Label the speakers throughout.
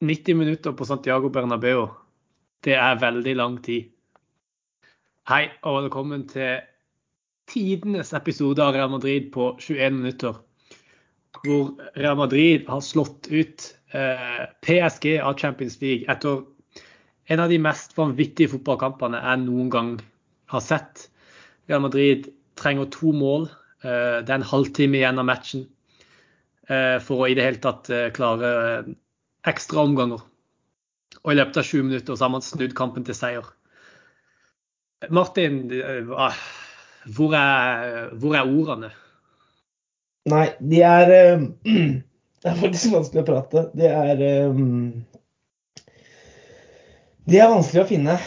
Speaker 1: 90 minutter på Santiago Bernabeu, det er veldig lang tid. Hei og velkommen til tidenes episode av Real Madrid på 21 minutter. Hvor Real Madrid har slått ut eh, PSG av Champions League etter en av de mest vanvittige fotballkampene jeg noen gang har sett. Real Madrid trenger to mål. Eh, det er en halvtime igjen av matchen eh, for å i det hele tatt klare ekstra omganger. Og i løpet av 20 minutter så har man snudd kampen til seier. Martin, eh, hvor er, hvor er ordene?
Speaker 2: Nei, de er eh, Det er faktisk vanskelig å prate. De er eh, De er vanskelig å finne.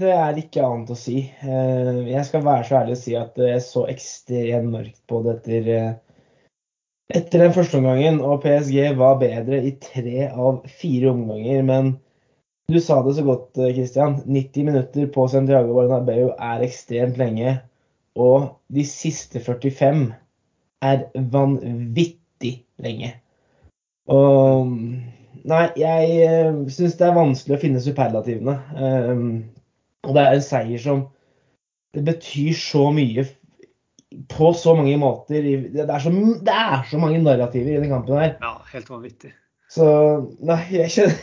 Speaker 2: Det er ikke annet å si. Jeg skal være så ærlig å si at jeg så ekstremt mørkt på det etter etter den første omgangen, og PSG var bedre i tre av fire omganger. Men du sa det så godt, Christian. 90 minutter på Santiago Bernabeu er ekstremt lenge. Og de siste 45 er vanvittig lenge. Og Nei, jeg eh, syns det er vanskelig å finne superlativene. Um, og det er en seier som Det betyr så mye på så mange måter. Det er så, det er så mange narrativer i denne kampen her.
Speaker 1: Ja, helt vanvittig.
Speaker 2: Så nei, jeg kjenner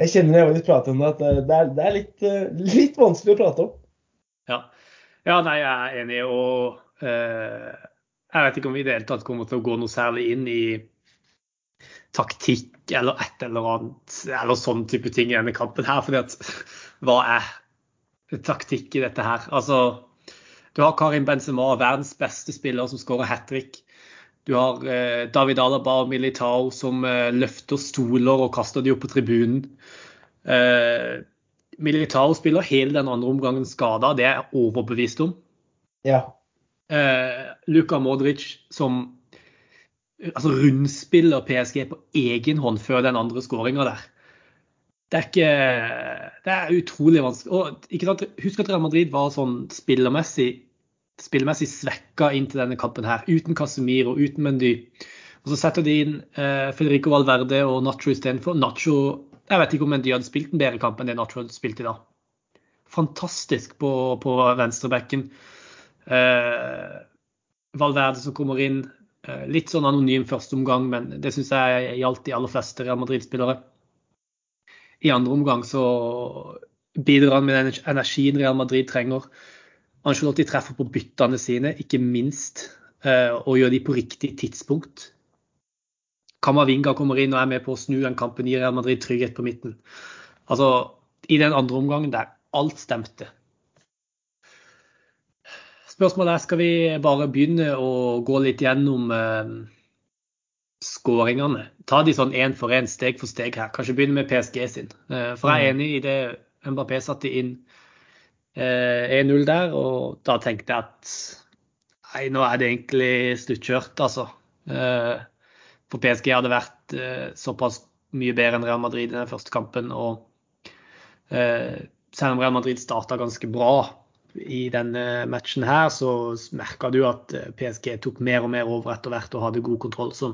Speaker 2: jeg, kjenner jeg faktisk prater om det, at det er, det er litt, litt, vanskelig å prate om.
Speaker 1: Ja. ja nei, jeg er enig. Og eh, jeg vet ikke om vi i det hele tatt kommer til å gå noe særlig inn i taktikk eller et eller annet, eller sånn type ting i denne kampen her. fordi at hva er taktikk i dette her? Altså du har Karim Benzema, verdens beste spiller, som skårer hat trick. Du har eh, David Alaba og Militao som eh, løfter stoler og kaster de opp på tribunen. Eh, Militao spiller hele den andre omgangen skada, det er jeg overbevist om.
Speaker 2: Ja.
Speaker 1: Eh, Luka Modric som altså rundspiller PSG på egen hånd før den andre skåringa der. Det er ikke Det er utrolig vanskelig. Og Husk at Real Madrid var sånn spillermessig, spillermessig svekka inntil denne kampen her. Uten Casemiro, uten Mendy. Og så setter de inn eh, Federico Valverde og Nacho istedenfor. Nacho Jeg vet ikke om Mendy hadde spilt en bedre kamp enn det Nacho hadde spilt i dag. Fantastisk på, på venstrebekken. Eh, Valverde som kommer inn. Eh, litt sånn anonym første omgang, men det syns jeg gjaldt de aller fleste Real Madrid-spillere. I andre omgang så bidrar han med den energien Real Madrid trenger. Angelotti treffer på byttene sine, ikke minst, eh, og gjør de på riktig tidspunkt. Kamavinga kommer inn og er med på å snu den kampen, gir Real Madrid trygghet på midten. Altså, I den andre omgangen der alt stemte. Spørsmålet er skal vi bare begynne å gå litt gjennom eh, skåringene. Ta de sånn én for én, steg for steg her. Kanskje begynne med PSG sin. Eh, for jeg er mm. enig i det Mbappé satte inn 1-0 eh, der, og da tenkte jeg at nei, nå er det egentlig sluttkjørt, altså. Eh, for PSG hadde vært såpass mye bedre enn Real Madrid i den første kampen. og selv om Real Madrid starta ganske bra i denne matchen her, så merka du at PSG tok mer og mer over etter hvert og hadde god kontroll. Så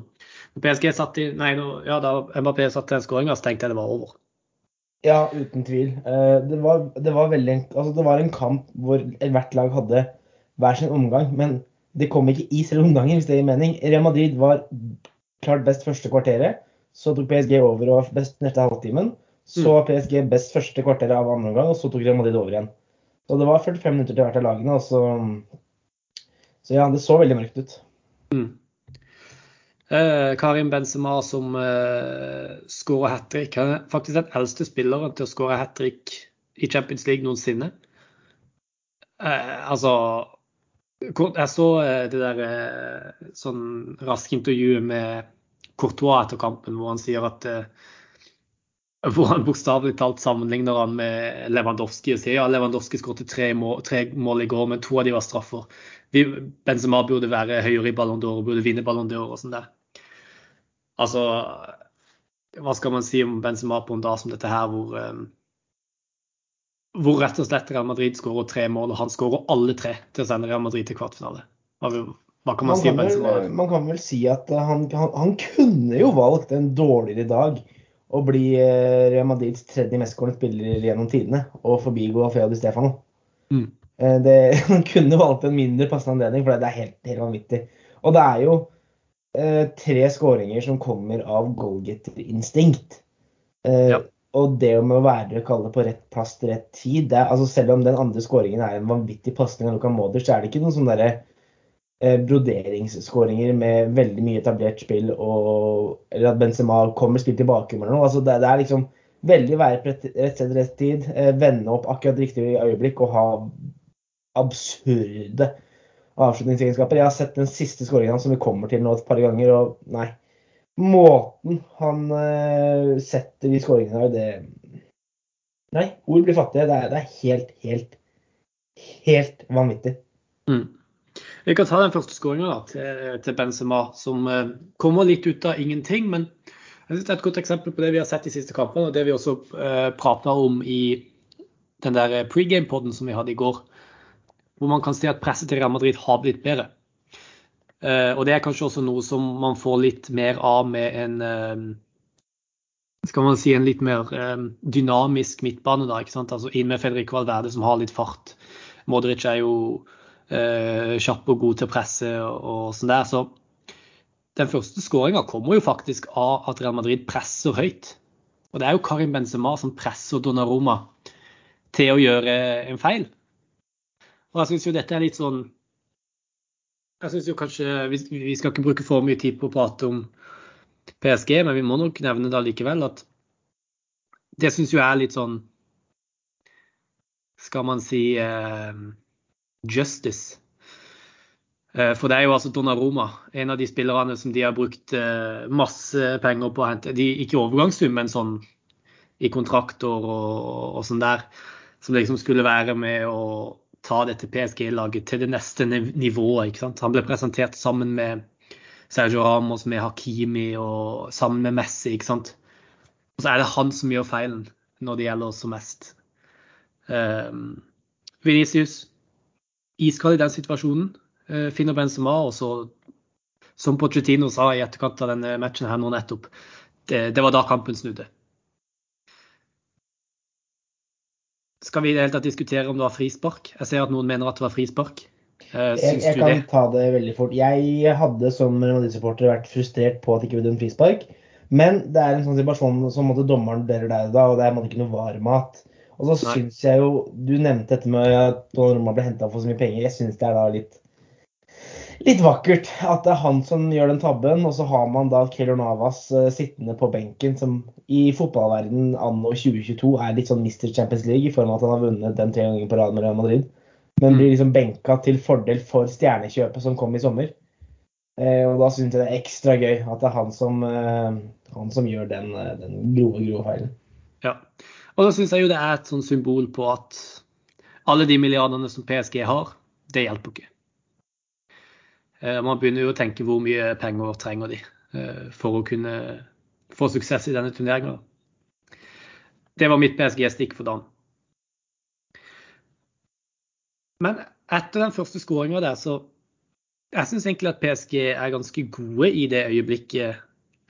Speaker 1: PSG satt i, nei, ja, da Mbappé satt den skåringa, så tenkte jeg det var over.
Speaker 2: Ja, uten tvil. Eh, det var, det var, veldig, altså det var en kamp hvor hvert lag hadde hver sin omgang. Men det kom ikke i selv omganger, hvis det gir mening. Real Madrid var klart best første kvarteret. Så tok PSG over og best neste halvtimen. Så var mm. PSG best første kvarteret av andre omgang, og så tok Real Madrid over igjen. Så det var 45 minutter til hvert av lagene. Så, så ja, det så veldig mørkt ut. Mm.
Speaker 1: Eh, Karim Benzema som eh, skårer hat trick. Han er faktisk den eldste spilleren til å skåre hat trick i Champions League noensinne. Eh, altså Jeg så eh, det der eh, sånn raske intervjuet med Courtois etter kampen, hvor han sier at eh, hvor han bokstavelig talt sammenligner han med Lewandowski og sier ja, Lewandowski skåret tre, tre, mål i går, men to av de var straffer. Vi, Benzema burde være høyere i Ballon d'Or og burde vinne Ballon d'Or og sånn der. Altså, hva skal man si om Benzema på en dag som dette her, hvor, um, hvor rett og slett Real Madrid skårer tre mål, og han skårer alle tre til å sende Real Madrid til kvartfinale? Hva, hva kan man, si om Benzema?
Speaker 2: Vel, man kan vel si at han, han, han, kunne jo valgt en dårligere dag å bli eh, Real Madrids tredje mestskårende spiller gjennom tidene og forbigå Alfredo Di Stefano.
Speaker 1: Mm.
Speaker 2: Eh, det, man kunne valgt en mindre passende anledning, for det er helt, helt vanvittig. Og det er jo eh, tre skåringer som kommer av goalgetter-instinkt. Eh,
Speaker 1: Ja.
Speaker 2: Og det med å være kalle på rett plass til rett tid det er, altså Selv om den andre skåringen er en vanvittig pasning av Luka Modric, så er det ikke noen sånne derre broderingsskåringer med veldig mye etablert spill, og, eller at Benzema kommer spill tilbake eller noe. Altså det, det er liksom veldig være på rett sted rett tid, eh, vende opp akkurat riktig øyeblikk og ha absurde avslutningsegenskaper. Jeg har sett den siste skåringen hans som vi kommer til nå et par ganger, og nei. Måten han eh, setter de skåringene her, det Nei, ord blir fattige. Det er, det er helt, helt, helt vanvittig.
Speaker 1: Mm. Vi kan ta den første skåringa til, til Benzema, som eh, kommer litt ut av ingenting. Men jeg synes det er et godt eksempel på det vi har sett de siste kampene, og det vi også eh, prata om i den der pregame-poden som vi hadde i går. Hvor man kan se at presset til Real Madrid har blitt bedre. Eh, og det er kanskje også noe som man får litt mer av med en eh, skal man si en litt mer eh, dynamisk midtbane, da. ikke sant? Altså Inn med Federico Valverde som har litt fart. Modric er jo eh, kjapp og god til presse og, sånn der. Så den første skåringa kommer jo faktisk av at Real Madrid presser høyt. Og det er jo Karim Benzema som presser Donnaroma til å gjøre en feil. Og jeg syns jo dette er litt sånn Jeg syns jo kanskje vi, vi skal ikke bruke for mye tid på å prate om PSG, men vi må nok nevne det likevel at det syns jo jeg er litt sånn Skal man si eh, justice. Eh, for det er jo altså Donnaroma, en av de spillerne som de har brukt eh, masse penger på å hente. De, ikke overgangssum, men sånn i kontrakter og, og sånn der. Som liksom skulle være med å ta dette PSG-laget til det neste nivået. ikke sant? Han ble presentert sammen med Sergio Ramos, med Hakimi og sammen med Messi. ikke sant? Og så er det han som gjør feilen når det gjelder som mest. Um, Venicius iskald i den situasjonen. Uh, finner Benzema, og så, som Pochettino sa i etterkant av denne matchen her nå nettopp, det, det var da kampen snudde. Skal vi i det hele tatt diskutere om det var frispark? Jeg ser at noen mener at det var frispark. Syns
Speaker 2: Jeg, jeg kan ta det veldig fort. Jeg hadde som Real Madrid-supporter vært frustrert på at det ikke ble en frispark. Men det er en sånn situasjon som måtte dommeren vurderer der og da, og det er ikke noe varmat. Og så syns jeg jo Du nevnte dette med at Donnarumma ble henta for så mye penger. Jeg syns det er da litt litt vakkert at det er han som gjør den tabben, og så har man da Keylor Navas uh, sittende på benken, som i fotballverden anno 2022 er litt sånn Mr. Champions League, i form av at han har vunnet den tre ganger på rad med Real Madrid. Men
Speaker 1: Mm.
Speaker 2: blir liksom benka til fordel for stjernekjøpet som kom i sommer. Eh, og da syns jeg det er ekstra gøy at det er han som, eh, han som gjør den, den grove, grove feilen.
Speaker 1: Ja. Og da syns jeg jo det er et sånn symbol på at alle de milliardene som PSG har, det hjelper ikke. Eh, Man begynner jo å tenke hvor mye penger trenger de eh, for å kunne få suksess i denne turneringa. Det var mitt PSG-stikk for dagen. Men etter den første skåringa der, så Jeg syns egentlig at PSG er ganske gode i det øyeblikket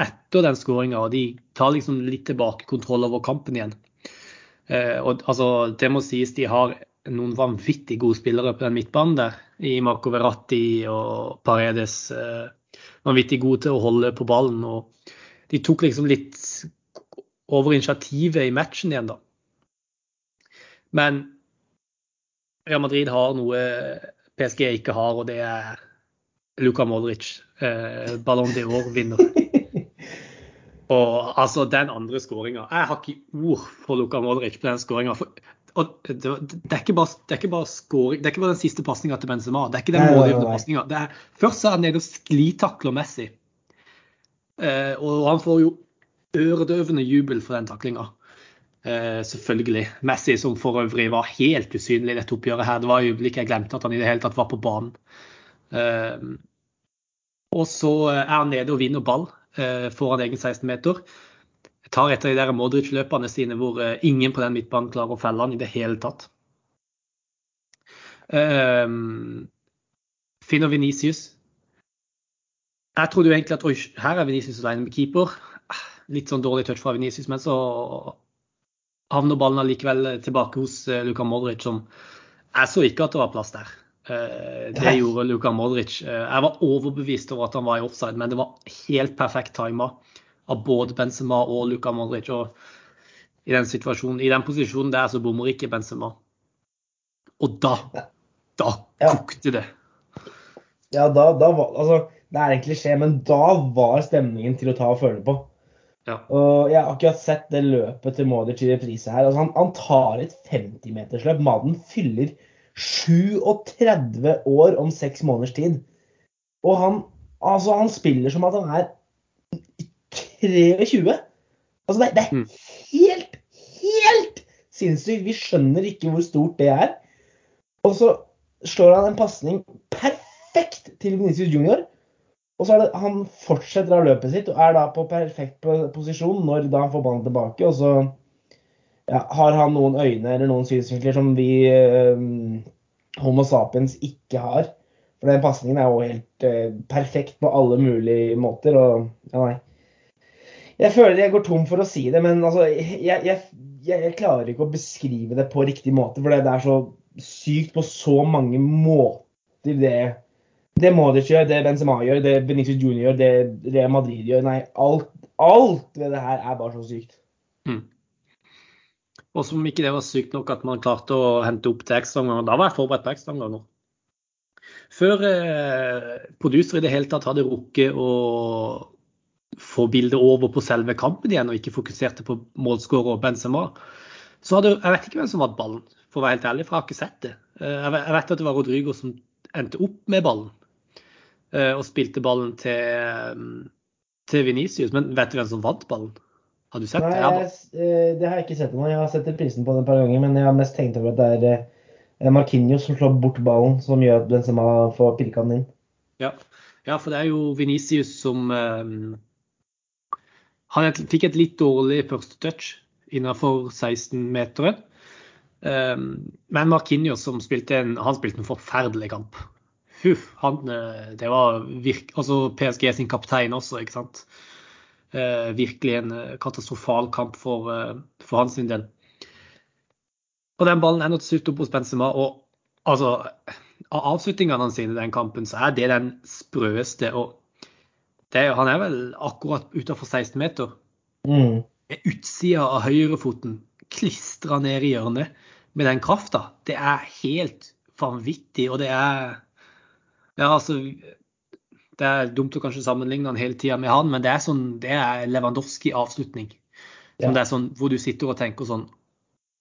Speaker 1: etter den skåringa, de tar liksom litt tilbake kontroll over kampen igjen. Eh, og altså, det må sies de har noen vanvittig gode spillere på den midtbanen der. I Marco Verratti og Paredes. Eh, vanvittig gode til å holde på ballen. Og de tok liksom litt over initiativet i matchen igjen, da. Men Real Madrid har noe PSG ikke har, og det er Luka Modric. Eh, Ballon d'Or-vinner. Og altså, den andre skåringa Jeg har ikke ord for Luka Modric på den skåringa. Det, det, er ikke bare, det er ikke bare scoring, det er ikke bare den siste pasninga til Benzema. Det er ikke den målgivende pasninga. Først så er han nede og sklitakler Messi. Eh, og han får jo øredøvende jubel for den taklinga. Eh, selvfølgelig. Messi som for øvrig var helt usynlig i dette oppgjøret her. Det var øyeblikket jeg glemte at han i det hele tatt var på banen. Eh, og så er han nede og vinner ball foran egen 16-meter. Tar et av de der Modric-løpene sine hvor eh, ingen på den midtbanen klarer å felle han i det hele tatt. Eh, finner Venicius. Jeg trodde jo egentlig at oi, her er Venicius alene med keeper. litt sånn dårlig touch fra Venicius, men så havner ballen allikevel tilbake hos uh, Luka Modric, som jeg så ikke at det var plass der. Uh, det gjorde Luka Modric. Uh, jeg var overbevist over at han var i offside, men det var helt perfekt tima av både Benzema og Luka Modric. Og i den situasjonen, i den posisjonen der, så bommer ikke Benzema. Og da, da kokte det.
Speaker 2: Ja, da, da var Altså, det er egentlig skje, men da var stemningen til å ta og føle på.
Speaker 1: Ja.
Speaker 2: Og jeg har akkurat sett det løpet til Modric i reprise her. Altså, han, han tar et 50-metersløp. Maden fyller 37 år om seks måneders tid. Og han, altså, han spiller som at han er 23. Altså, det, det er
Speaker 1: Mm.
Speaker 2: helt, helt sinnssykt. Vi skjønner ikke hvor stort det er. Og så slår han en pasning perfekt til Vinicius Junior. Og så er det, Han fortsetter av løpet sitt og er da på perfekt posisjon når da han får ballen tilbake. Og så ja, har han noen øyne eller noen synsvinkler som vi eh, Homo sapiens ikke har. For den pasningen er jo helt eh, perfekt på alle mulige måter. Og ja, nei. Jeg føler jeg går tom for å si det, men altså, jeg, jeg, jeg, klarer ikke å beskrive det på riktig måte. For det er så sykt på så mange måter, det, det Modric gjør, det Benzema gjør, det Benitez Junior gjør, det Real Madrid gjør. Nei, alt, alt ved det her er bare så sykt.
Speaker 1: Mm. Og som ikke det var sykt nok at man klarte å hente opp til ekstraomganger. Da var jeg forberedt på ekstraomganger. Før eh, producer i det hele tatt hadde rukket å få bildet over på selve kampen igjen, og ikke fokuserte på målskårer og Benzema, så hadde Jeg vet ikke hvem som vant ballen, for å være helt ærlig, for jeg har ikke sett det. Eh, Jeg vet at det var Rodrigo som endte opp med ballen, eh, og spilte ballen til, til Venicius. Men vet du hvem som vant ballen? Har du sett
Speaker 2: Nei,
Speaker 1: det? Jeg
Speaker 2: eh, det har jeg ikke sett ennå. Jeg har sett prisen på det et par ganger, men jeg har mest tenkt over at det er Markinios Marquinhos som slår bort ballen, som gjør at Benzema får pirka den inn.
Speaker 1: Ja. ja, for det er jo Venicius som um, Han fikk et litt dårlig første touch innenfor 16-meteren. Um, men Marquinhos som spilte en, han spilte en forferdelig kamp. Huff, han, eh, det var virk, altså PSG sin kaptein også, ikke sant. Eh, virkelig en eh, katastrofal kamp for, eh, for hans del. Og den ballen ender til slutt opp hos Benzema. og altså, Av avslutningene sine i den kampen, så er det den sprøeste. og det, er- Han er vel akkurat utafor 16 meter.
Speaker 2: Mm.
Speaker 1: Utsida av høyrefoten klistra ned i hjørnet med den krafta. Det er helt vanvittig. Og det er Ja, altså Det er dumt å kanskje sammenligne han hele tida med han, men det er sånn, det er Lewandowski-avslutning.
Speaker 2: Ja.
Speaker 1: det er sånn, Hvor du sitter og tenker sånn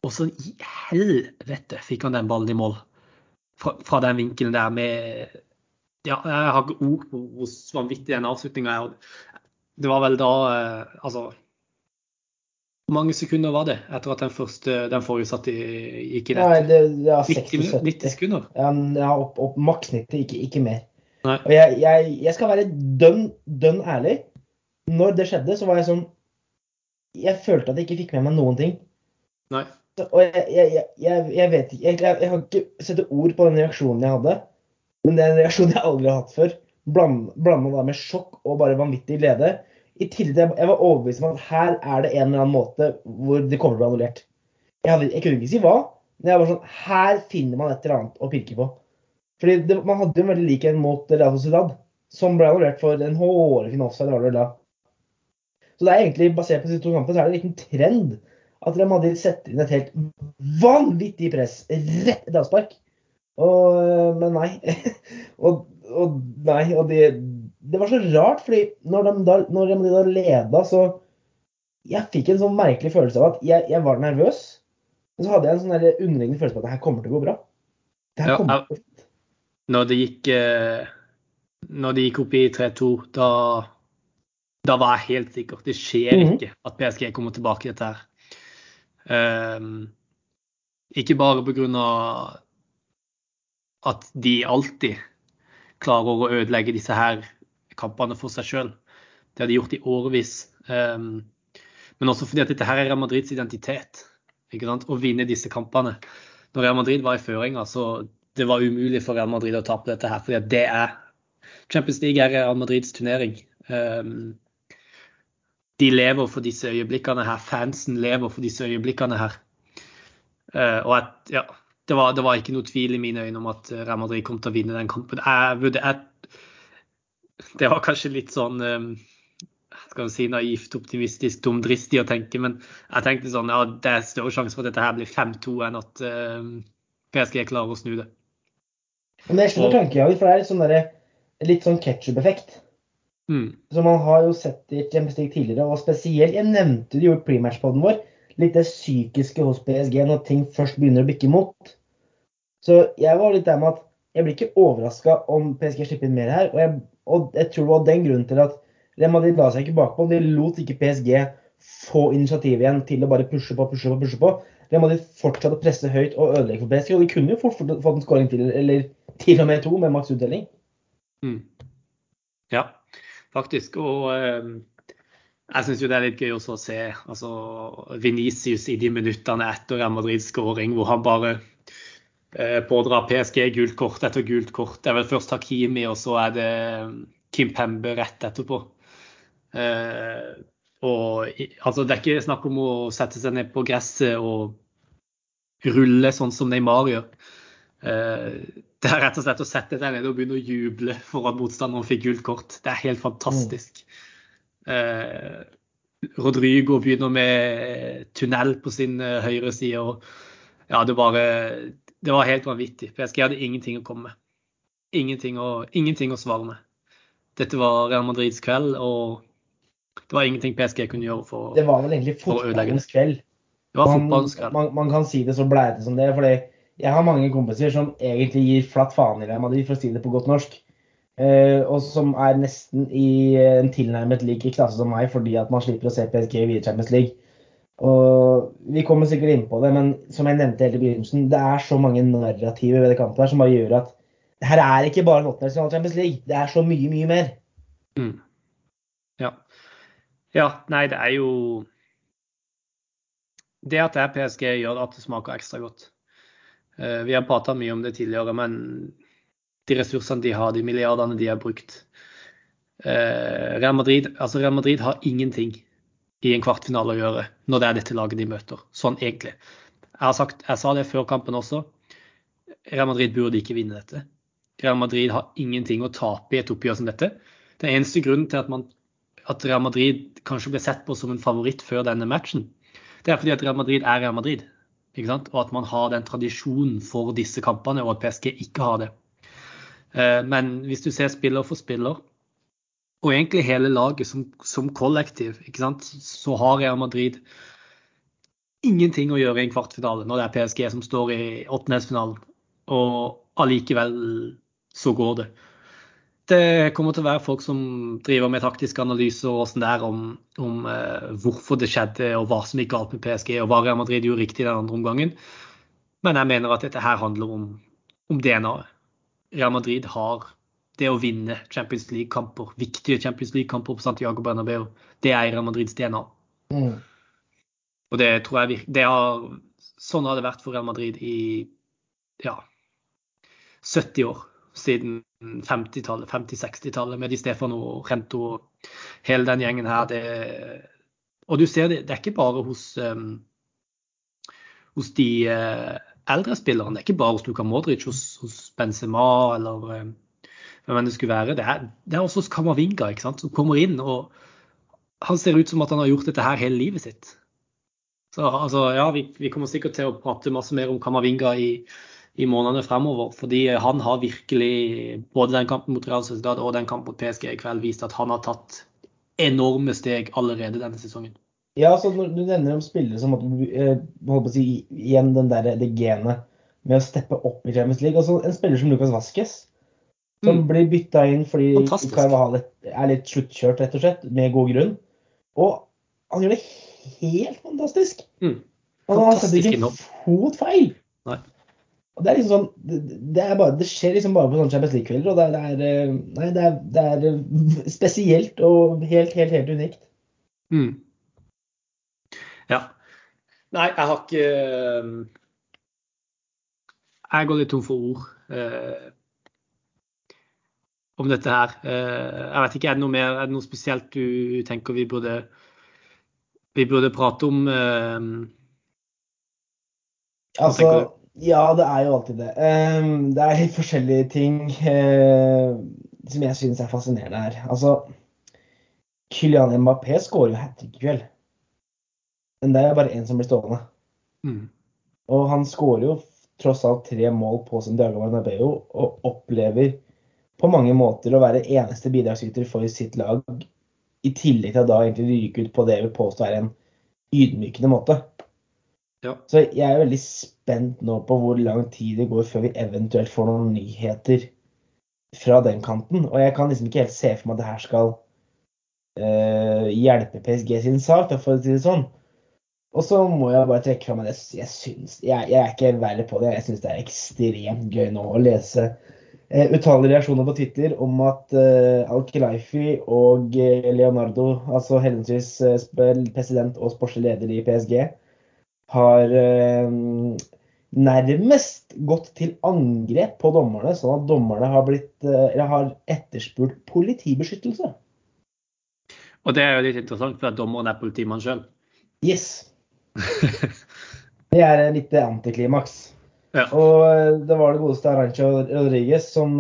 Speaker 1: Åssen i helvete fikk han den ballen i mål? Fra, fra den vinkelen der med Ja, jeg har ikke ord på hvor vanvittig den avslutninga er. Det var vel da eh, Altså Hvor mange sekunder var det etter at den første, den forrige satt i, gikk i
Speaker 2: Nei,
Speaker 1: nett?
Speaker 2: det, ja,
Speaker 1: 90,
Speaker 2: 60-70.
Speaker 1: 90 sekunder?
Speaker 2: Ja, opp, opp, maks 90, ikke, ikke mer.
Speaker 1: Nei.
Speaker 2: Og jeg, jeg, jeg skal være dønn, dønn ærlig. Når det skjedde, så var jeg sånn Jeg følte at jeg ikke fikk med meg noen ting.
Speaker 1: Nei.
Speaker 2: Og jeg, jeg, jeg, vet ikke jeg, jeg, kan ikke sette ord på den reaksjonen jeg hadde. Men det er en reaksjon jeg aldri har hatt før. Bland- Blanda da med sjokk og bare vanvittig glede. I tillegg til jeg, jeg var overbevist om at her er det en eller annen måte hvor det kommer til å bli annullert. Jeg, hadde, jeg kunne ikke si hva, men jeg var sånn Her finner man et eller annet å pirke på. Fordi det, Man hadde jo en veldig lik en mot Real Sociedad, som ble annullert for en hårfin offside. var det da. Så det er egentlig basert på disse to kampene, så er det en liten trend at Real Madrid setter inn et helt vanvittig press rett etter avspark. Og, men nei. og, og nei, og det, det var så rart, fordi når, de da, når Real Madrid da leda, så Jeg fikk en sånn merkelig følelse av at jeg, jeg var nervøs. Men så hadde jeg en sånn underliggende følelse på at det her kommer til å gå bra. Det her kommer til å gå fint.
Speaker 1: Når det gikk, eh, når det gikk opp i 3-2, da, da var jeg helt sikker. Det skjer
Speaker 2: Mhm.
Speaker 1: ikke at PSG kommer tilbake i dette her. Um, ikke bare pga. at de alltid klarer å ødelegge disse her kampene for seg sjøl. Det har de gjort i årevis. Um, men også fordi at dette her er Real Madrids identitet. Å vinne disse kampene. Når Real Madrid var i føringa, så det var umulig for Real Madrid å tape dette her. fordi det er Champions League er Real Madrids turnering. Um, de lever for disse øyeblikkene her. Fansen lever for disse øyeblikkene her. Uh, og at, ja, det var, det var, ikke noe tvil i mine øyne om at Real Madrid kom til å vinne den kampen. Jeg, jeg, det var kanskje litt sånn um, skal si naivt, optimistisk, dumdristig å tenke, men jeg tenkte sånn ja, det er større sjanse for at dette her blir 5-2 enn at uh, PSG klarer å snu det.
Speaker 2: Men jeg skjønner tankejager, for det er litt sånn, der, litt sånn ketsjup-effekt.
Speaker 1: Mm.
Speaker 2: Så man har jo sett det i Champions League tidligere, og spesielt Jeg nevnte det jo i prematch-poden vår. Litt det psykiske hos PSG når ting først begynner å bikke imot. Så jeg var litt der med at jeg blir ikke overraska om PSG slipper inn mer her. Og jeg, og jeg tror det var den grunnen til at Real Madrid la seg ikke bakpå. De lot ikke PSG få initiativ igjen til å bare pushe på, pushe på, pushe på. Real de fortsette å presse høyt og ødelegge for PSG. Og de kunne jo fort fått en skåring til, eller til og med to, med maks utdeling.
Speaker 1: Mm. Ja faktisk. Og eh, jeg syns jo det er litt gøy også å se altså, Venicius i de minuttene etter Real Madrids skåring, hvor han bare eh, pådrar PSG gult kort etter gult kort. Det er vel først Hakimi, og så er det Kim Pembe rett etterpå. Eh, og altså, Det er ikke snakk om å sette seg ned på gresset og rulle sånn som Neymar gjør. Eh, det er rett og slett å sette seg ned og begynne å juble for at motstanderen fikk gult kort. Det er helt fantastisk. Mm. Eh, Rodrigo begynner med tunnel på sin uh, høyre side. og ja, det, bare, det var helt vanvittig. PSG hadde ingenting å komme med. Ingenting å, ingenting å svare med. Dette var Real Madrids kveld, og det var ingenting PSG kunne gjøre for, å ødelegge
Speaker 2: det var vel egentlig fotballens kveld.
Speaker 1: Det var fotballens kveld.
Speaker 2: Man, man, man, kan si det så bleite som det. fordi jeg har mange kompiser som egentlig gir flatt faen i Real Madrid, for å si det på godt norsk. Eh, og som er nesten i en tilnærmet lik i klasse som meg, fordi at man slipper å se PSG i Champions League. Og Vi kommer sikkert inn på det, men som jeg nevnte helt i begynnelsen, det er så mange narrativer ved det kampet her som bare gjør at her er ikke bare en åttendedelsfinale Champions League. Det er så mye, mye mer.
Speaker 1: Mm. Ja. Ja. Nei, det er jo Det at det er PSG, gjør at det smaker ekstra godt. Eh, vi har prata mye om det tidligere, men de ressursene de har, de milliardene de har brukt eh, Real Madrid, altså Real Madrid har ingenting i en kvartfinale å gjøre når det er dette laget de møter. Sånn egentlig. Jeg, sagt, jeg sa det før kampen også. Real Madrid burde ikke vinne dette. Real Madrid har ingenting å tape i et oppgjør som dette. Den eneste grunnen til at, man, at Real Madrid kanskje ble sett på som en favoritt før denne matchen, det er fordi at Real Madrid er Real Madrid. Og at man har den tradisjonen for disse kampene, og at PSG ikke har det. Eh, men hvis du ser spiller for spiller, og egentlig hele laget som, som kollektiv, så har Real Madrid ingenting å gjøre i en kvartfinale når det er PSG som står i åttendedelsfinalen. Og allikevel så går det det kommer til å være folk som driver med taktiske analyser og sånn der om, om eh, hvorfor det skjedde og hva som gikk galt med PSG og hva Real Madrid gjorde riktig den andre omgangen. Men jeg mener at dette her handler om, om DNA-et. Real Madrid har det å vinne Champions League-kamper, viktige Champions League-kamper på Santiago Bernabeu, det er Real Madrids DNA. Mm. Og det tror jeg det har, Sånn har det vært for Real Madrid i ja, 70 år siden 50-tallet, 50-60-tallet med Di Stefano og Rento og hele den gjengen her. Det, og du ser det, det er ikke bare hos, um, hos de uh, eldre spillerne. Det er ikke bare hos Luka Modric, hos, hos Benzema eller um, hvem det skulle være. Det er, det er også hos Kamavinga ikke sant? som kommer inn. og Han ser ut som at han har gjort dette her hele livet sitt. Så altså, ja, vi, vi kommer sikkert til å prate masse mer om Kamavinga i i månedene fremover. Fordi han har virkelig, både den kampen mot Real Sociedad og den kampen mot PSG i kveld, vist at han har tatt enorme steg allerede denne sesongen.
Speaker 2: Ja, så når Du nevner om spillere som holdt på å si, igjen den der, det genet med å steppe opp i Champions League. Altså, en spiller som Lucas Vasques, som mm. blir bytta inn fordi Carvahal er litt sluttkjørt, rett og slett, med god grunn. Og han gjør det helt fantastisk.
Speaker 1: Mm.
Speaker 2: Han har sett ikke en fot feil.
Speaker 1: Nei.
Speaker 2: Og det er liksom sånn, det, det, bare, det skjer liksom bare på sånne Champions League-kvelder. Og det er, det er, eh, nei, det er, det er, eh, spesielt og helt, helt, helt unikt.
Speaker 1: Mm. Ja. Nei, jeg har ikke eh, Jeg går litt tom for ord eh, om dette her. Eh, jeg vet ikke, Er det noe mer, er det noe spesielt du tenker vi burde vi burde prate om eh, hva
Speaker 2: Altså? Ja, det er jo alltid det. Ehm, det er helt forskjellige ting eh, som jeg syns er fascinerende her. Altså, Kylian Mbappé skårer jo hat trick i kveld. Men det er jo bare én som blir stående.
Speaker 1: Mm.
Speaker 2: Og han skårer jo tross alt tre mål på sin Diago Bernabeu og opplever på mange måter å være eneste bidragsyter for sitt lag, i tillegg til at da egentlig ryke ut på det jeg vil påstå er en ydmykende måte.
Speaker 1: Ja.
Speaker 2: Så jeg er veldig spent nå på hvor lang tid det går før vi eventuelt får noen nyheter fra den kanten. Og jeg kan liksom ikke helt se for meg at det her skal eh, hjelpe PSG sin sak, for å si det sånn. Og så må jeg bare trekke fram at jeg, jeg syns jeg, jeg er ikke verre på det. Jeg syns det er ekstremt gøy nå å lese eh, utallige reaksjoner på Twitter om at eh, Al-Khilaifi og eh, Leonardo, altså henholdsvis eh, president og sportslig leder i PSG, har eh, nærmest gått til angrep på dommerne, sånn at dommerne har, blitt, eh, har etterspurt politibeskyttelse.
Speaker 1: Og det er jo litt interessant, for at dommeren er politimann sjøl.
Speaker 2: Yes. Det er litt antiklimaks.
Speaker 1: Ja.
Speaker 2: Og eh, det var det godeste Arancho Rodriguez som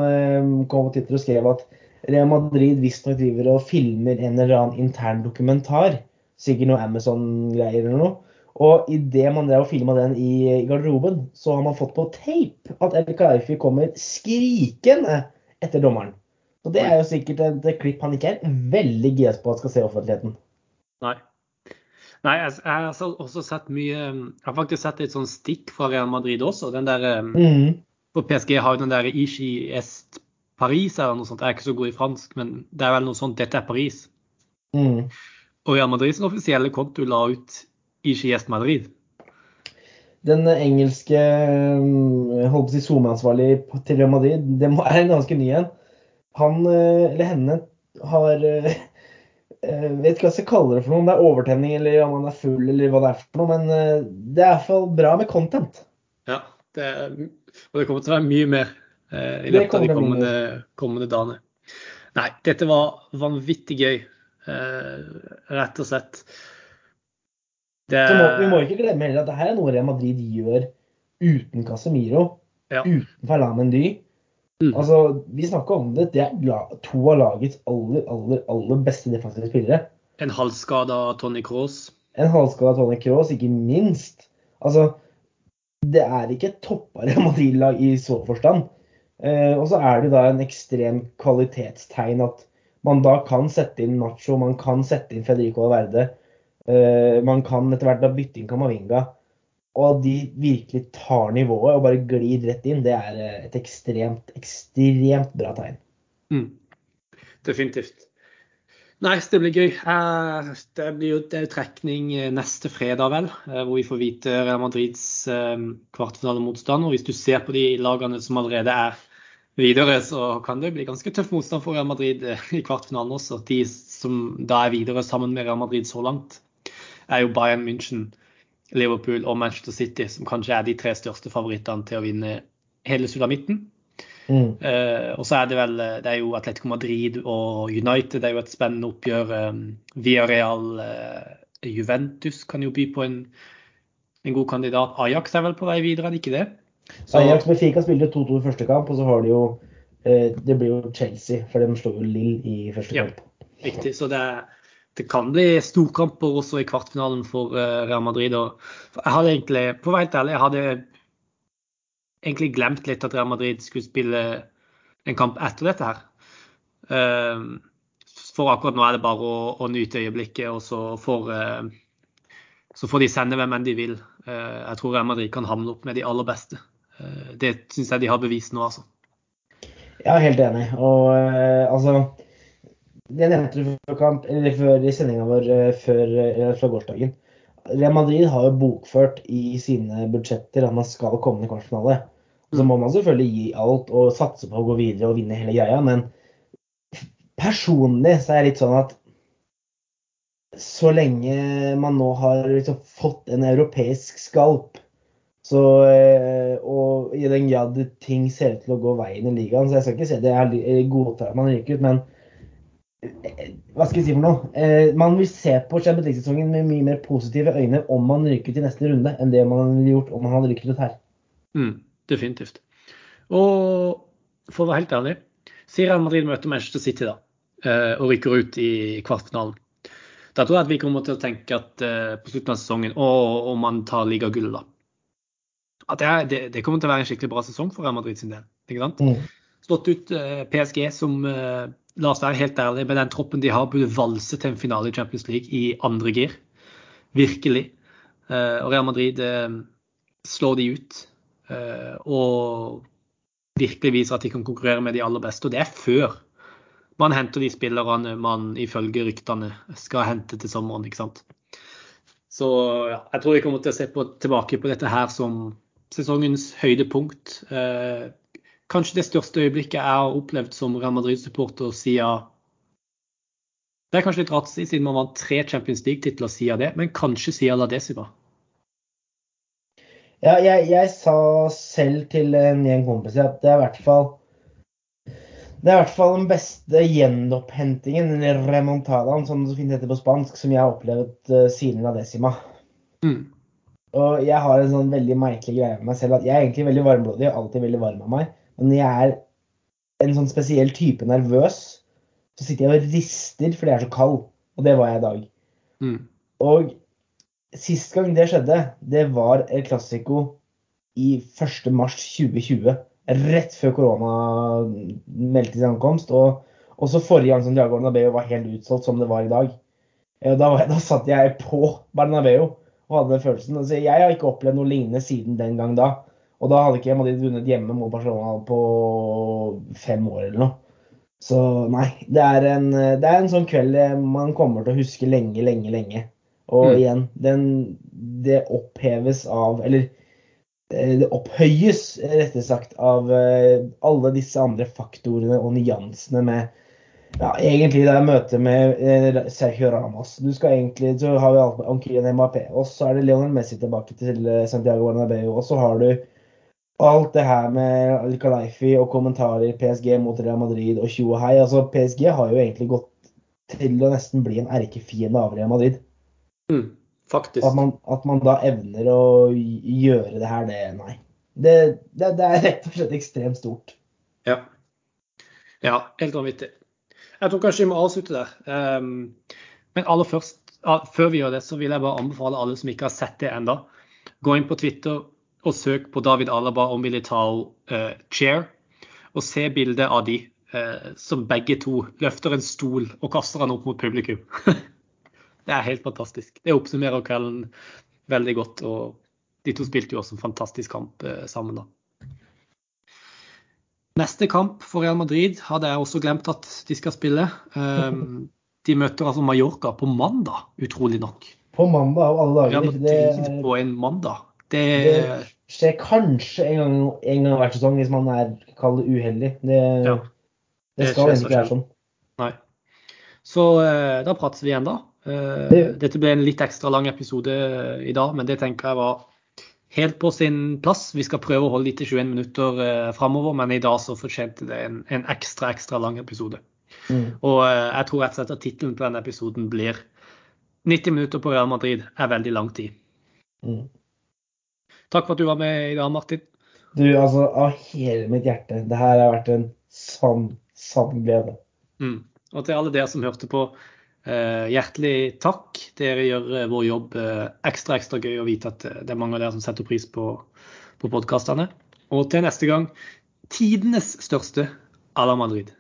Speaker 2: kom på Twitter og skrev at Real Madrid visstnok driver og filmer en eller annen intern dokumentar. Sikkert noe Amazon-greier eller noe. Og idet man drev og filma den i garderoben, så har man fått på tape at El Khelaifi kommer skrikende etter dommeren. Og det er jo sikkert et klipp han ikke er veldig gira på at skal se offentligheten.
Speaker 1: Nei. Nei, jeg, jeg har også sett mye Jeg har faktisk sett et sånn stikk fra Real Madrid også. Den der, eh,
Speaker 2: Mm.
Speaker 1: For PSG har jo den der Ishi Est Paris eller noe sånt. Jeg er ikke så god i fransk, men det er vel noe sånt. Dette er Paris.
Speaker 2: Mm.
Speaker 1: Og Real Madrids offisielle konto la ut Ishi gjest Madrid.
Speaker 2: Den engelske mm, jeg holdt på å si SoMe-ansvarlig til Real Madrid, det er en ganske ny en. Han eh, eller henne har eh, eh, Vet ikke hva jeg skal kalle det for noe, om det er overtenning eller om han er full eller hva det er for noe, men det er i hvert fall bra med content.
Speaker 1: Ja, det, er- og det kommer til å være mye mer eh, i løpet av de kommende, kommende dagene. Nei, dette var vanvittig gøy, eh, rett og slett. Det,
Speaker 2: Så må, vi må ikke glemme heller at det her er noe Real Madrid gjør uten Casemiro,
Speaker 1: Ja.
Speaker 2: uten Ferland Mendy.
Speaker 1: Mm.
Speaker 2: Altså, vi snakker om det. Det er to av lagets aller, aller, aller beste defensive spillere.
Speaker 1: En halvskada Tony Cross.
Speaker 2: En halvskada Tony Kroos, ikke minst. Altså, det er ikke et toppa Real Madrid-lag i så forstand. Eh, og så er det da en ekstrem kvalitetstegn at man da kan sette inn Nacho, man kan sette inn Federico Valverde. Eh, man kan etter hvert da bytte inn Kamavinga. Og de virkelig tar nivået og bare glir rett inn. Det er eh, et ekstremt, ekstremt bra tegn.
Speaker 1: Mm. Definitivt. Nei, det blir gøy. Eh, Det blir jo det trekning neste fredag, vel, hvor vi får vite Real Madrids kvartfinalemotstand. Og hvis du ser på de lagene som allerede er videre, så kan det bli ganske tøff motstand for Real Madrid i kvartfinalen også. De som da er videre sammen med Real Madrid så langt, er jo Bayern München, Liverpool og Manchester City, som kanskje er de tre største favorittene til å vinne hele sulamitten.
Speaker 2: Mm.
Speaker 1: Uh, og så er det vel eh, det er jo Atletico Madrid og United. Det er jo et spennende oppgjør. via Villarreal uh, Juventus kan jo by på en, en god kandidat. Ajax er vel på vei videre, er det ikke det? Så,
Speaker 2: Ajax med Fika spilte 2-2 i første kamp, og så har de jo uh, Det blir jo Chelsea, for de slår jo Lill i første
Speaker 1: Ja.
Speaker 2: kamp.
Speaker 1: Riktig. Så det, det kan bli storkamper også i kvartfinalen for eh, Real Madrid. Jeg hadde egentlig, for å være helt ærlig, jeg hadde egentlig glemt litt at Real Madrid skulle spille en kamp etter dette her. Eh, For akkurat nå er det bare å, å nyte øyeblikket, og så får, eh, så får de sende hvem enn de vil. Jeg tror Real Madrid kan hamle opp med de aller beste. Det syns jeg de har bevist nå, altså.
Speaker 2: Jeg er helt enig. Og altså Jeg nevnte det før, kamp, eller før i sendinga vår eh, før, eh, eller fra gårsdagen. Real Madrid har jo bokført i sine budsjetter at man skal komme til kvartfinale. Så må man selvfølgelig gi alt og satse på å gå videre og vinne hele greia, men personlig så er det litt sånn at så lenge man nå har liksom fått en europeisk skalp, så, eh, og i den grad ting ser ut til å gå veien i ligaen, så jeg skal ikke si det jeg godtar at man ryker ut, men Hva skal jeg si for noe? Eh, man vil se på Champions League-sesongen med mye mer positive øyne om man ryker til neste runde, enn det man ville gjort om man hadde rykket ut her.
Speaker 1: Mm, definitivt. Og for å være helt ærlig, sier Real Madrid møter Manchester City da, eh, og rykker ut i kvartfinalen. Da tror jeg at vi kommer til å tenke at eh, på slutten av sesongen, og om man tar ligagullet, da. At det, det, det, kommer til å være en skikkelig bra sesong for Real Madrid sin del. ikke sant? Mm. Slått ut PSG, som la oss være helt ærlige, med den troppen de har, burde valse til en finale i Champions League i andre gir. Virkelig. Eh, og Real Madrid eh, slår de ut. Eh, og virkelig viser at de kan konkurrere med de aller beste. Og det er før man henter de spillerne man ifølge ryktene skal hente til sommeren. ikke sant? Så ja, jeg tror vi kommer til å se på, tilbake på dette her som sesongens høydepunkt. Eh, kanskje det største øyeblikket jeg har opplevd som Real Madrid-supporter siden Det er kanskje litt rart siden man vant tre Champions League-titler siden det, men kanskje siden La Decima.
Speaker 2: Ja, jeg, jeg, sa selv til en gjeng kompiser at det er i hvert fall det er i hvert fall den beste gjenopphentingen, eller remontadaen, som det fint heter på spansk, som jeg har opplevd uh, siden La Decima. Mm. Og jeg har en sånn veldig merkelig greie med meg selv at jeg er egentlig veldig varmblodig og alltid veldig varm av meg. Men når jeg er en sånn spesiell type nervøs, så sitter jeg og rister fordi jeg er så kald. Og det var jeg i dag. Mm. Og sist gang det skjedde, det var El Clasico i 1. mars 2020. Rett før korona meldte sin ankomst. Og også forrige gang som Diago Bernabeu var helt utsolgt som det var i dag. Da, da satt jeg på Bernabeu og hadde den følelsen. Altså, jeg har ikke opplevd noe lignende siden den gang da. Og da hadde ikke Madrid vunnet hjemme mot Barcelona på fem år eller noe. Så nei, det er, en, det er en sånn kveld man kommer til å huske lenge, lenge, lenge. Og mm. igjen, den, det oppheves av Eller eh, det opphøyes, rettere sagt, av eh, alle disse andre faktorene og nyansene med ja, egentlig det er møte med eh, Sergio Ramos. Du skal egentlig, Så har vi alt med Kylian Mbappé. Og så er det Leonel Messi tilbake til Santiago Bernabeu. Og så har du alt det her med Al-Khalifi og kommentarer PSG mot Real Madrid og tjo og hei. Altså, PSG har jo egentlig gått til å nesten bli en erkefiende av Real Madrid.
Speaker 1: Mm, faktisk.
Speaker 2: At man, at man, da evner å gjøre det her, det Nei. Det, det, det er rett og slett ekstremt stort.
Speaker 1: Ja. Ja, helt vanvittig. Jeg tror kanskje vi må avslutte der. Um, men aller først, før vi gjør det, så vil jeg bare anbefale alle som ikke har sett det enda, gå inn på Twitter og søk på David Alaba og Militao uh, Chair, og se bildet av de uh, som begge to løfter en stol og kaster den opp mot publikum. det er helt fantastisk. Det oppsummerer kvelden veldig godt. og de to spilte jo også en fantastisk kamp uh, sammen. da. Neste kamp for Real Madrid hadde jeg også glemt at de skal spille. Um, de møter altså Mallorca på mandag, utrolig nok.
Speaker 2: På mandag av alle dager.
Speaker 1: Real Madrid det, på en mandag. Det,
Speaker 2: det skjer kanskje en gang, en gang hver sesong hvis man er kall uheldig. Det, ja, det skal egentlig ikke være sånn.
Speaker 1: Nei. Så uh, da prates vi igjen, da. Uh, dette ble en litt ekstra lang episode i dag, men det tenker jeg var helt på sin plass. Vi skal prøve å holde de til 21 minutter eh, framover, men i dag så fortjente det en, en ekstra ekstra lang episode. Mm. Og eh, jeg tror rett og slett at tittelen på denne episoden blir 90 minutter på Real Madrid er veldig lang tid. Mm. Takk for at du var med i dag, Martin.
Speaker 2: Du, altså av hele mitt hjerte. Det her har vært en sann, sann glede.
Speaker 1: Mm. Og til alle dere som hørte på, Eh, hjertelig takk. Dere gjør eh, vår jobb eh, ekstra ekstra gøy å vite at det er mange av dere som setter pris på, på podkastene. Og til neste gang tidenes største à la Madrid.